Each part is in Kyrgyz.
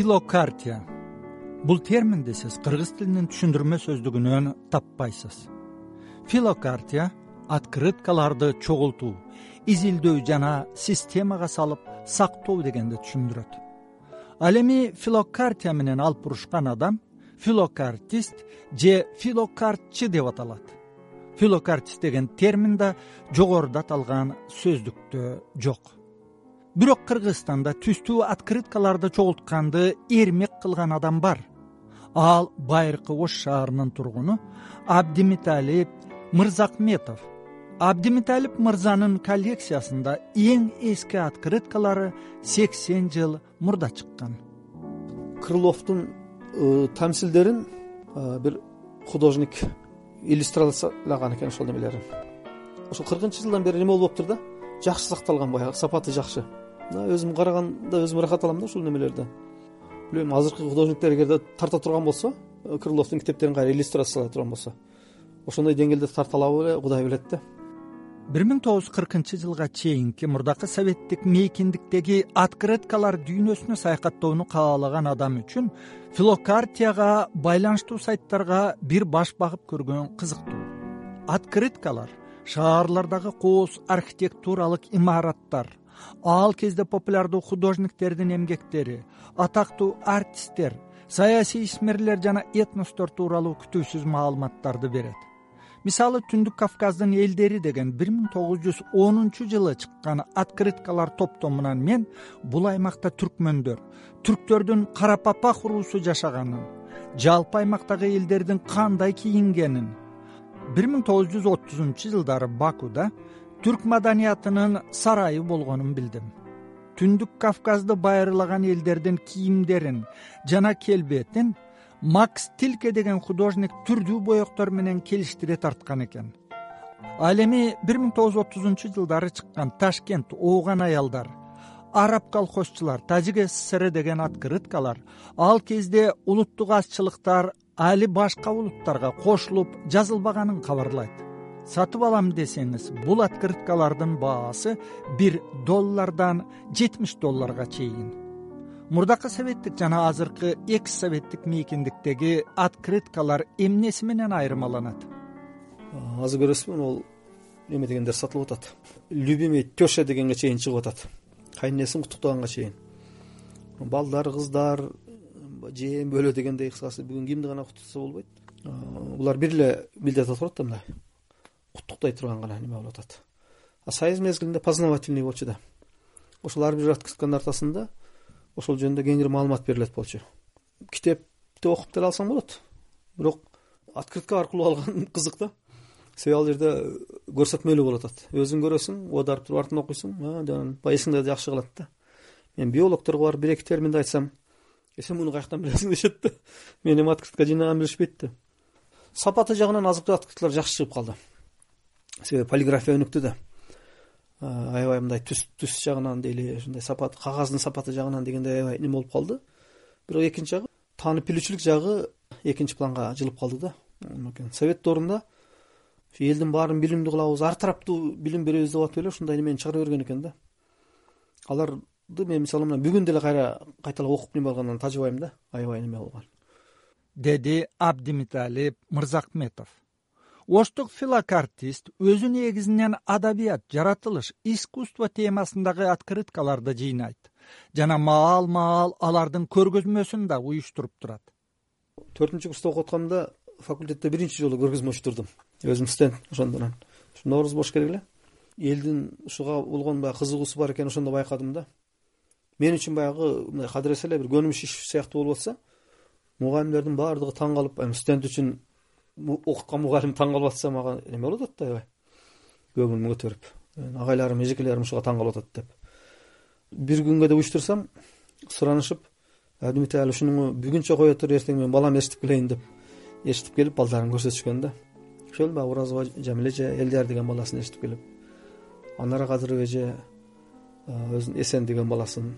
филокартия. Бул терминди сиз кыргыз тилинин түшүндүрмө сөздүгүнөн таппайсыз. Филокартия открыткаларды чогултуу изилдөө жана системага салып сактоо дегенди түшүндүрөт. Ал эми филокартия менен алып урушкан адам филокартист же филокартчы деп аталат филокартист деген термин да жогоруда аталган сөздүктө жок бирок кыргызстанда түстүү открыткаларды чогултканды эрмек кылган адам бар. Ал байыркы ош шаарынын тургуну абдимиталип мырзакметов абдимиталип мырзанын коллекциясында эң эски открыткалары сексен жыл мурда чыккан. Крыловдун э, тамсилдерин э, бир художник иллюстрациялаган экен ошол немелерин. Ошо кыркынчы жылдан бери эме болуп болуптур да? Жакшы сакталган баягы сапаты жакшы өзүм караганда өзүм ырахат алам да ушул немелерди. Билбейм азыркы художниктер эгерде тарта турган болсо э, крыловдун китептерин кайра иллюстрациялай турган болсо ошондой деңгээлде тарта алабы беле кудай билет да. Бир миң тогуз жүз кыркынчы жылга чейинки мурдакы советтик мейкиндиктеги открыткалар дүйнөсүнө саякаттоону каалаган адам үчүн филокартияга байланыштуу сайттарга бир баш багып көргөн кызыктуу. Открыткалар шаарлардагы кооз архитектуралык имараттар ал кезде популярдуу художниктердин эмгектери атактуу артисттер саясий исмерлер жана этностор тууралуу күтүүсүз маалыматтарды берет. Мисалы түндүк кавказдын элдери деген бир миң тогуз жүз онунчу жылы чыккан открыткалар топтомунан мен бул аймакта түркмөндөр түрктөрдүн карапапах уруусу жашаганын жалпы аймактагы элдердин кандай кийингенин. Бир миң тогуз жүз отузунчу жылдары бакуда түрк маданиятынын сарайы болгонун билдим. Түндүк кавказды байырлаган элдердин кийимдерин жана келбетин макс тилке деген художник түрдүү боектор менен келиштире тарткан экен. Ал эми бир миң тогуз жүз отузунчу жылдары чыккан ташкент ооган аялдар араб колхозчулар тажик ссср деген открыткалар ал кезде улуттук азчылыктар али башка улуттарга кошулуп жазылбаганын кабарлайт сатып алам десеңиз бул открыткалардын баасы бир доллардан жетимиш долларга чейин. Мурдакы советтик жана азыркы экс советтик мейкиндиктеги открыткалар эмнеси менен айырмаланат? Азыр көрөсүзбү могул эме дегендер сатылып атат. Любимый теща дегенге чейин чыгып атат. Кайненесин куттуктаганга чейин. Балдар кыздар жээм бөлө дегендей кыскасы бүгүн кимди гана куттуктаса болбойт? Булар бир эле билдетип турат да мындай куттуктай турган гана неме болуп атат? А союз мезгилинде познавательный болчу да. Ошол ар бир открытканын ортосунда ошол жөнүндө кеңири маалымат берилет болчу. Китепти окуп деле алсаң болот. Бирок открытка аркылуу алган кызык да. Себеби ал жерде көрсөтмөлүү болуп атат. Өзүң көрөсүң оодарып туруп артынан окуйсуң деп баягы эсиңде жакшы калат да. Мен биологторго барып бир эки терминди айтсам сен муну каяктан билесиң дешет да. Мен эми открытка жыйнаганын билишпейт да сапаты жагынан азыркы открыткалар жакшы чыгып калды себеби полиграфия өнүктү да. Аябай мындай түс түс жагынан дейли ушундай сапаты кагаздын сапаты жагынан дегендей аябай неме болуп калды. Бирок экинчи жагы таанып билүүчүлүк жагы экинчи планга жылып калды да. Совет доорунда ушу элдин баарын билимдүү кылабыз ар тараптуу билим беребиз деп атып эле ушундай немени чыгара берген экен да. Аларды мен мисалы мына бүгүн деле кайра кайталап окуп неме кылгандан тажыбайм да аябай неме болгон деди абдимиталип мырзакметов оштук филокартист өзү негизинен адабият жаратылыш искусство темасындагы открыткаларды жыйнайт. Жана маал маал алардын көргөзмөсүн да уюштуруп турат. Төртүнчү курста окуп атканда факультетте биринчи жолу көргөзмө уюштурдум өзүм студент ошондон ушу нооруз болуш керек эле. Элдин ушуга болгон баягы кызыгуусу бар экенин ошондо байкадым да. Мен үчүн баягы мындай кадыресе эле бир көнүмүш иш сыяктуу болуп атса мугалимдердин баардыгы таң калып эми студент үчүн окуткан мугалим таң калып атса мага эме болуп атат да аябай көңүлүм көтөрүп агайларым эжекелерим ушуга таң калып атат деп. Бир күнгө деп уюштурсам суранышып абдимитали ушуну бүгүнчө кое тур эртең менин балам ээрчитип келейин деп ээрчитип келип балдарын көрсөтүшкөн да. Ошол баягы уразова жамил эже элдияр деген баласын ээрчитип келип анара кадырова эже өзүнүн эсен деген баласын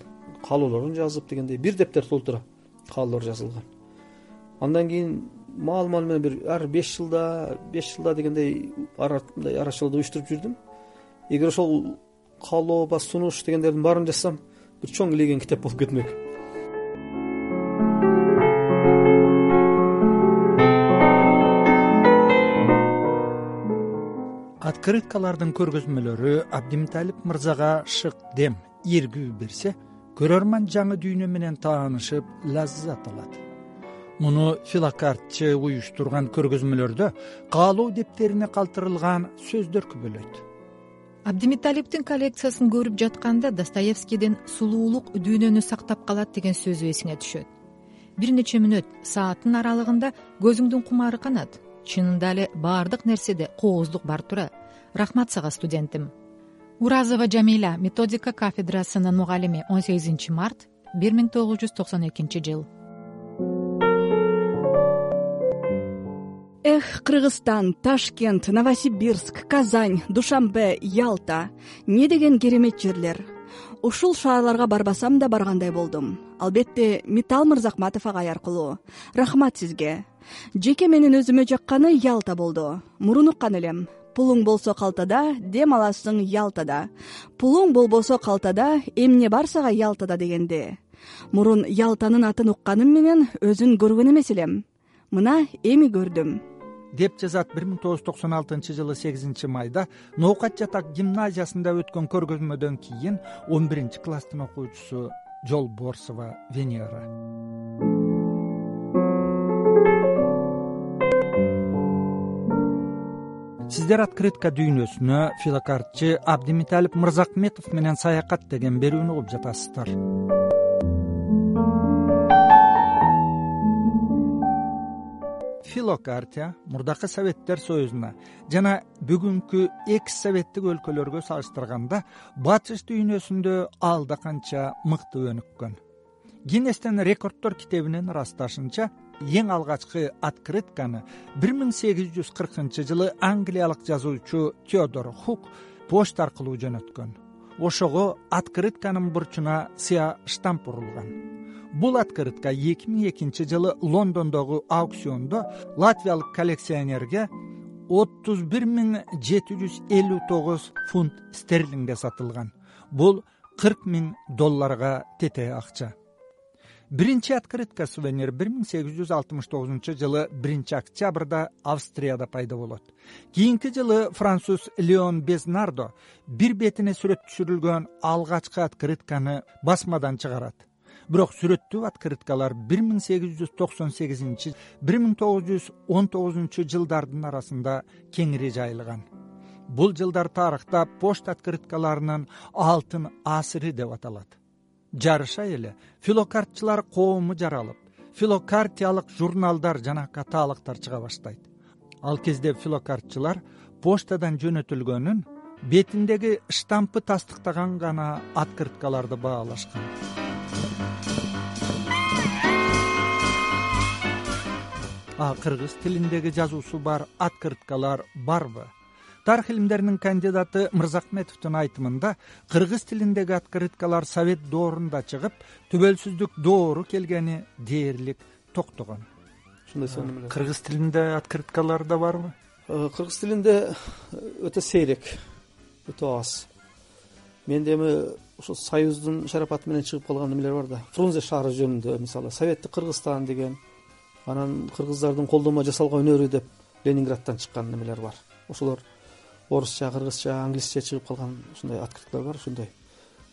каалоолорун жазып дегендей бир дептер толтура каалоолор жазылган андан кийин маал маалы менен бир ар беш жылда беш жылда дегендей мындай арачылду уюштуруп жүрдүм. Эгер ошол каалоо ба сунуш дегендердин баарын жазсам бир чоң леген китеп болуп кетмек. Открыткалардын көргөзмөлөрү абдимталип мырзага шык дем эргүү берсе көрөрман жаңы дүйнө менен таанышып лаззат алат. Муну филокартчы уюштурган көргөзмөлөрдө каалоо дептерине калтырылган сөздөр күбөлөйт. Абдимиталиптин коллекциясын көрүп жатканда достоевскийдин сулуулук дүйнөнү сактап калат деген сөзү эсиңе түшөт. Бир нече мүнөт сааттын аралыгында көзүңдүн кумары канат чынында эле баардык нерседе кооздук бар тура рахмат сага студентим уразова жамиля методика кафедрасынын мугалими он сегизинчи март бир миң тогуз жүз токсон экинчи жыл эх кыргызстан ташкент новосибирск казань душанбе ялта. Эмне деген керемет жерлер. Ушул шаарларга барбасам да баргандай болдум. Албетте митал мырзахматов агай аркылуу. Рахмат сизге. Жеке менин өзүмө жакканы ялта болду. Мурун уккан элем. Пулуң болсо калтада дем аласың ялтада. Пулуң болбосо калтада эмне бар сага ялтада дегенди мурун ялтанын атын укканым менен өзүн көргөн эмес элем. Мына эми көрдүм деп жазат бир миң тогуз жүз токсон алтынчы жылы сегизинчи майда ноокат жатак гимназиясында өткөн көргөзмөдөн кийин он биринчи класстын окуучусу жолборсова венера. Сиздер открытка дүйнөсүнө филокартчы абдимиталип мырзакметов менен саякат деген берүүнү угуп жатасыздар филокартия мурдакы советтер союзуна жана бүгүнкү экс советтик өлкөлөргө салыштырганда батыш дүйнөсүндө алда канча мыкты өнүккөн. Гиннестен рекорддор китебинин ырасташынча эң алгачкы открытканы бир миң сегиз жүз кыркынчы жылы англиялык жазуучу теодор хук почта аркылуу жөнөткөн. Ошого открытканын бурчуна сыя штамп урулган бул открытка эки миң экинчи жылы лондондогу аукциондо латвиялык коллекционерге отуз бир миң жети жүз элүү тогуз фунт стерлингге сатылган. Бул кырк миң долларга тете акча. Биринчи открытка сувенир бир миң сегиз жүз алтымыш тогузунчу жылы биринчи октябрда австрияда пайда болот. Кийинки жылы француз леон безнардо бир бетине сүрөт түшүрүлгөн алгачкы открытканы басмадан чыгарат бирок сүрөттүү открыткалар бир миң сегиз жүз токсон сегизинчи бир миң тогуз жүз он тогузунчу жылдардын арасында кеңири жайылган. Бул жылдар тарыхта почта открыткаларынын алтын асыры деп аталат. Жарыша эле филокартчылар коому жаралып филокартиялык журналдар жана каталогдор чыга баштайт. Ал кезде филокартчылар почтадан жөнөтүлгөнүн бетиндеги штампы тастыктаган гана открыткаларды баалашкан кыргыз тилиндеги жазуусу бар открыткалар барбы? Тарых илимдеринин кандидаты мырзахметовдун айтымында кыргыз тилиндеги открыткалар совет доорунда чыгып түбөлсүздүк доору келгени дээрлик токтогон. Ошондой сонун эле. Кыргыз тилинде открыткалар да барбы? Э, кыргыз тилинде э, өтө сейрек өтө аз. Менде эми ушул союздун шарапаты менен чыгып калган эмелер бар да. Фрунзе шаары жөнүндө мисалы советтик кыргызстан деген анан кыргыздардын колдонмо жасалган өнөрү деп ленинградтан чыккан немелер бар. Ошолор орусча кыргызча англисче чыгып калган ушундай открыткалар бар ушундай.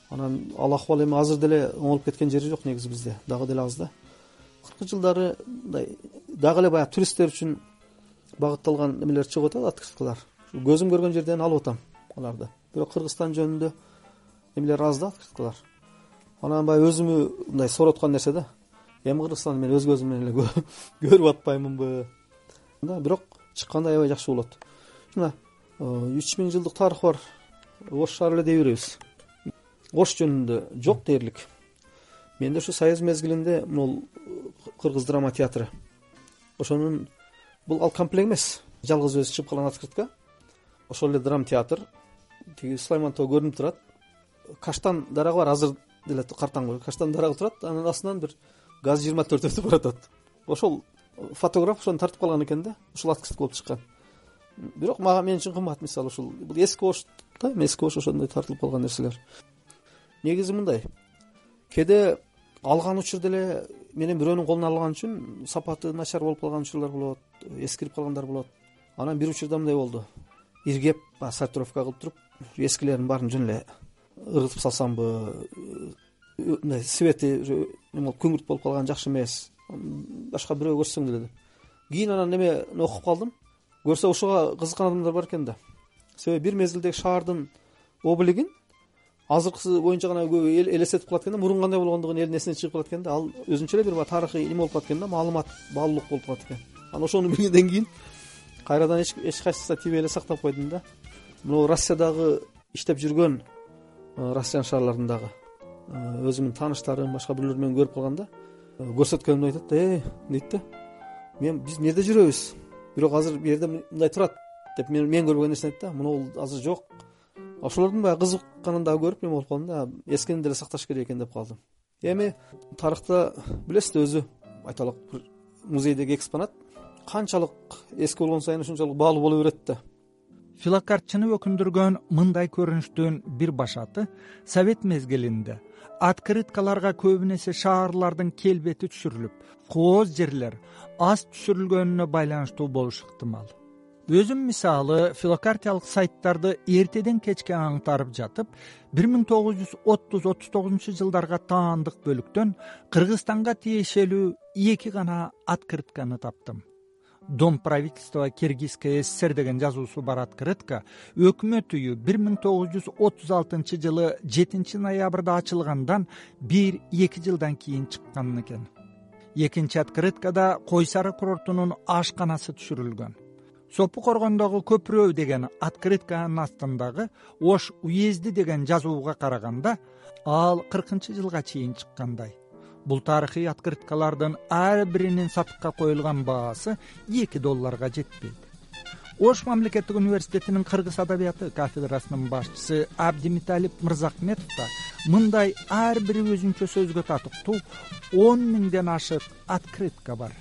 Анан ал акыбал эми азыр деле оңолуп кеткен жери жок негизи бизде дагы деле аз да. Акыркы жылдары мындай дагы эле баягы туристтер үчүн багытталган эмелер чыгып атат открыткалар. Көзүм көргөн жерден алып атам аларды. Бирок кыргызстан жөнүндө эмелер аз да открыткалар. Анан баягы өзүмө мындай сороп аткан нерсе да эми кыргызстанды мен өз көзүм менен эле көрүп атпаймынбы? Бирок чыкканда аябай жакшы болот. Мына Э, үч миң жылдык тарыхы бар. Ош шаары эле дей беребиз. Ош жөнүндө жок дээрлик. Менде ушу союз мезгилинде могул кыргыз драма театры. Ошонун бул ал комплект эмес. Жалгыз өзү чыгып калган открытка. Ошол эле драма театр. Тиги сулайман тоо көрүнүп турат. Каштан дарагы бар. Азыр деле картаңбы каштан дарагы турат. Анын астынан бир газ жыйырма төрт өтүп баратат ошол фотограф ошону тартып калган экен да ушул открытка болуп чыккан. Бирок мага мен үчүн кымбат мисалы ушул бул эски ош да эми эски ош ошондой тартылып калган нерселер. Негизи мындай. Кээде алган учурда эле менен бирөөнүн колуна алган үчүн сапаты начар болуп калган учурлар болот эскирип калгандар болот. Анан бир учурда мындай болду. Иргеп баягы сортировка кылып туруп эскилердин баарын жөн эле ыргытып салсамбы мындай свети эме болуп күңүрт болуп калган жакшы эмес. Башка бирөөгө көрсөтсөң деле деп. Кийин анан эмени окуп калдым. Көрсө ошого кызыккан адамдар бар экен да. Себеби бир мезгилдеги шаардын облигин азыркысы боюнча гана көбү элестетип калат экен да. Мурун кандай болгондугун элдин эсинен чыгып калат экен да. Ал өзүнчө эле бир баягы тарыхый эме болуп калат экен да. Маалымат баалуулук болуп калат экен. Анан ошону билгенден кийин кайрадан эч кайсысына тибей эле сактап койдум да. Могу россиядагы иштеп жүргөн э, россиян шаарларындагы. э, өзүмдүн тааныштарым башка биреулөр менен көрүп калганда э, көрсөткөнүмдө айтат да э дейт да мен биз эмне жерде жүрөбүз бирок азыр бул жерде мындай турат деп мен көрбөгөн нерсени айтт да мына азыр жок ошолордун баягы кызыкканын дагы көрүп эме болуп калдым да эскини деле сакташ керек экен деп калдым эми тарыхта билесиз да өзү айталык бир музейдеги экспонат канчалык эски болгон сайын ошончолук баалуу боло берет да. Филокартчыны өкүндүргөн мындай көрүнүштүн бир башаты совет мезгилинде открыткаларга көбүн эсе шаарлардын келбети түшүрүлүп кооз жерлер аз түшүрүлгөнүнө байланыштуу болушу ыктымал. Өзүм мисалы филокартиялык сайттарды эртеден кечке аңтарып жатып бир миң тогуз жүз отуз отуз тогузунчу жылдарга таандык бөлүктөн кыргызстанга тиешелүү эки гана открытканы таптым дом правительства киргизской ссср деген жазуусу бар открытка өкмөт үйү бир миң тогуз жүз отуз алтынчы жылы жетинчи ноябрда ачылгандан бир эки жылдан кийин чыккан экен. Экинчи открыткада кой сары курортунун ашканасы түшүрүлгөн. Сопу коргондогу көпүрө деген открытканын астындагы ош уезди деген жазууга караганда ал кыркынчы жылга чейин чыккандай бул тарыхый открыткалардын ар биринин сатыкка коюлган баасы эки долларга жетпейт. Ош мамлекеттик университетинин кыргыз адабияты кафедрасынын башчысы абдимиталип мырзахметов да мындай ар бири өзүнчө сөзгө татыктуу он миңден ашык открытка бар